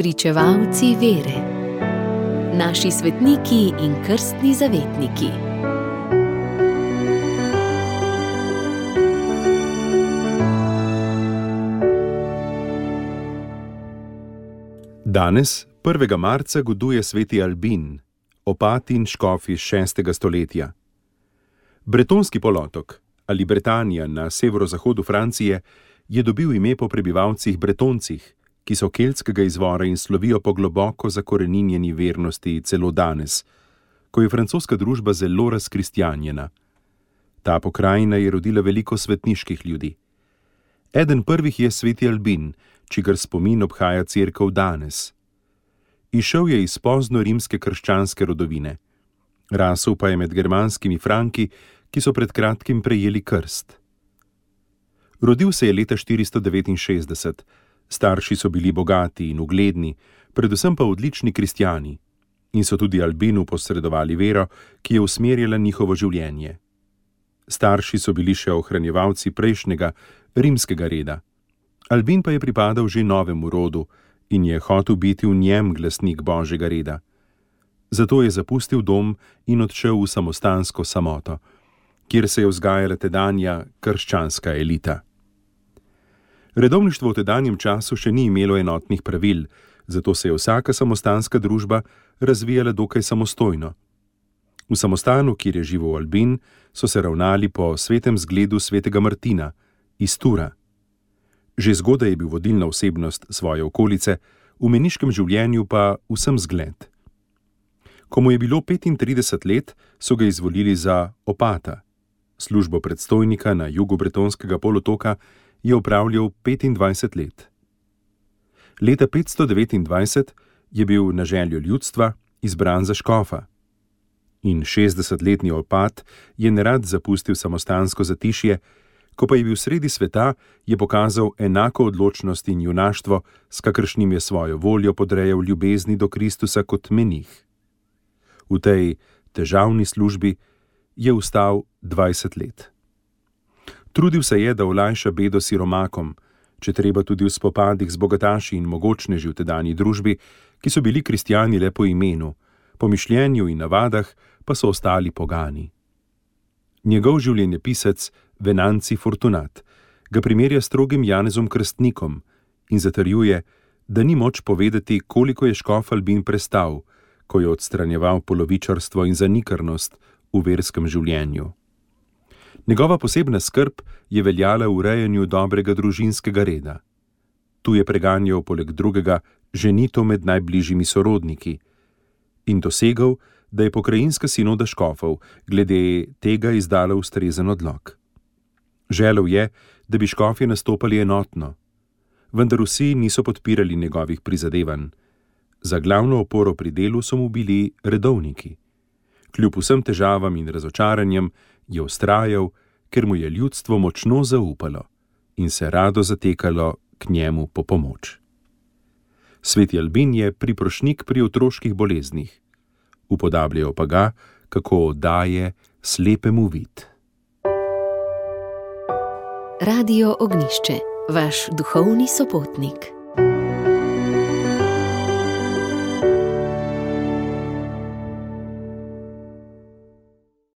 Pričevalci vere, naši svetniki in krstni zavetniki. Danes, 1. marca, goduje sveti Albin, opat in škof iz 6. stoletja. Bretonski polotok ali Bretanija na severozahodu Francije je dobil ime po prebivalcih Bretoncih, ki so keltskega izvora in slovijo po globoko zakoreninjeni vernosti celo danes, ko je francoska družba zelo razkristjanjena. Ta pokrajina je rodila veliko svetniških ljudi. Eden prvih je sveti Albin, čigar spomin obhaja crkv danes. Išel je iz pozno rimske krščanske rodovine. Rasel pa je med germanskimi franki, ki so pred kratkim prejeli krst. Rodil se je leta 469, starši so bili bogati in ugledni, predvsem pa odlični kristijani, in so tudi Albinu posredovali vero, ki je usmerjala njihovo življenje. Starši so bili še ohranjevalci prejšnjega, rimskega reda. Albin pa je pripadal že novemu rodu in je hotel biti v njem glasnik božjega reda. Zato je zapustil dom in odšel v samostansko samoto, kjer se je vzgajala tedanja krščanska elita. Redovništvo v tedanjem času še ni imelo enotnih pravil, zato se je vsaka samostanska družba razvijala dokaj samostojno. V samostanu, kjer je živel Albin, so se ravnali po svetem zgledu svetega Martina iz Tura. Že zgodaj je bil vodilna osebnost svoje okolice, v meniškem življenju pa vsem zgled. Ko mu je bilo 35 let, so ga izvolili za opata. Službo predstojnika na jugu Bretonskega polotoka je upravljal 25 let. Leta 529 je bil na željo ljudstva izbran za škofa. In 60-letni opat je nerad zapustil samostansko zatišje, ko pa je bil sredi sveta, je pokazal enako odločnost in junaštvo, s kakršnim je svojo voljo podrejal ljubezni do Kristusa kot menih. V tej težavni službi je ustal 20 let. Trudil se je, da olajša bedo siromakom, če treba tudi v spopadih z bogataši in mogočneži v tedajni družbi, ki so bili kristijani le po imenu, po mišljenju in navadah pa so ostali pogani. Njegov življenjepisec Venanci Fortunat ga primerja s strogim Janezom Krstnikom in zatrjuje, da ni moč povedati, koliko je škof Albin prestal, ko je odstranjeval polovičarstvo in zanikrnost v verskem življenju. Njegova posebna skrb je veljala v urejanju dobrega družinskega reda. Tu je preganjal poleg drugega ženito med najbližjimi sorodniki in dosegal, da je pokrajinska sinoda škofov glede tega izdala ustrezen odlog. Želel je, da bi škofje nastopali enotno, vendar vsi niso podpirali njegovih prizadevanj. Za glavno oporo pri delu so mu bili redovniki. Kljub vsem težavam in razočaranjem je ustrajal, ker mu je ljudstvo močno zaupalo in se rado zatekalo k njemu po pomoč. Sveti Albin je priprošnik pri otroških boleznih, upodabljajo pa ga, kako daje slepemu vid. Radio Ognišče, vaš duhovni sopotnik.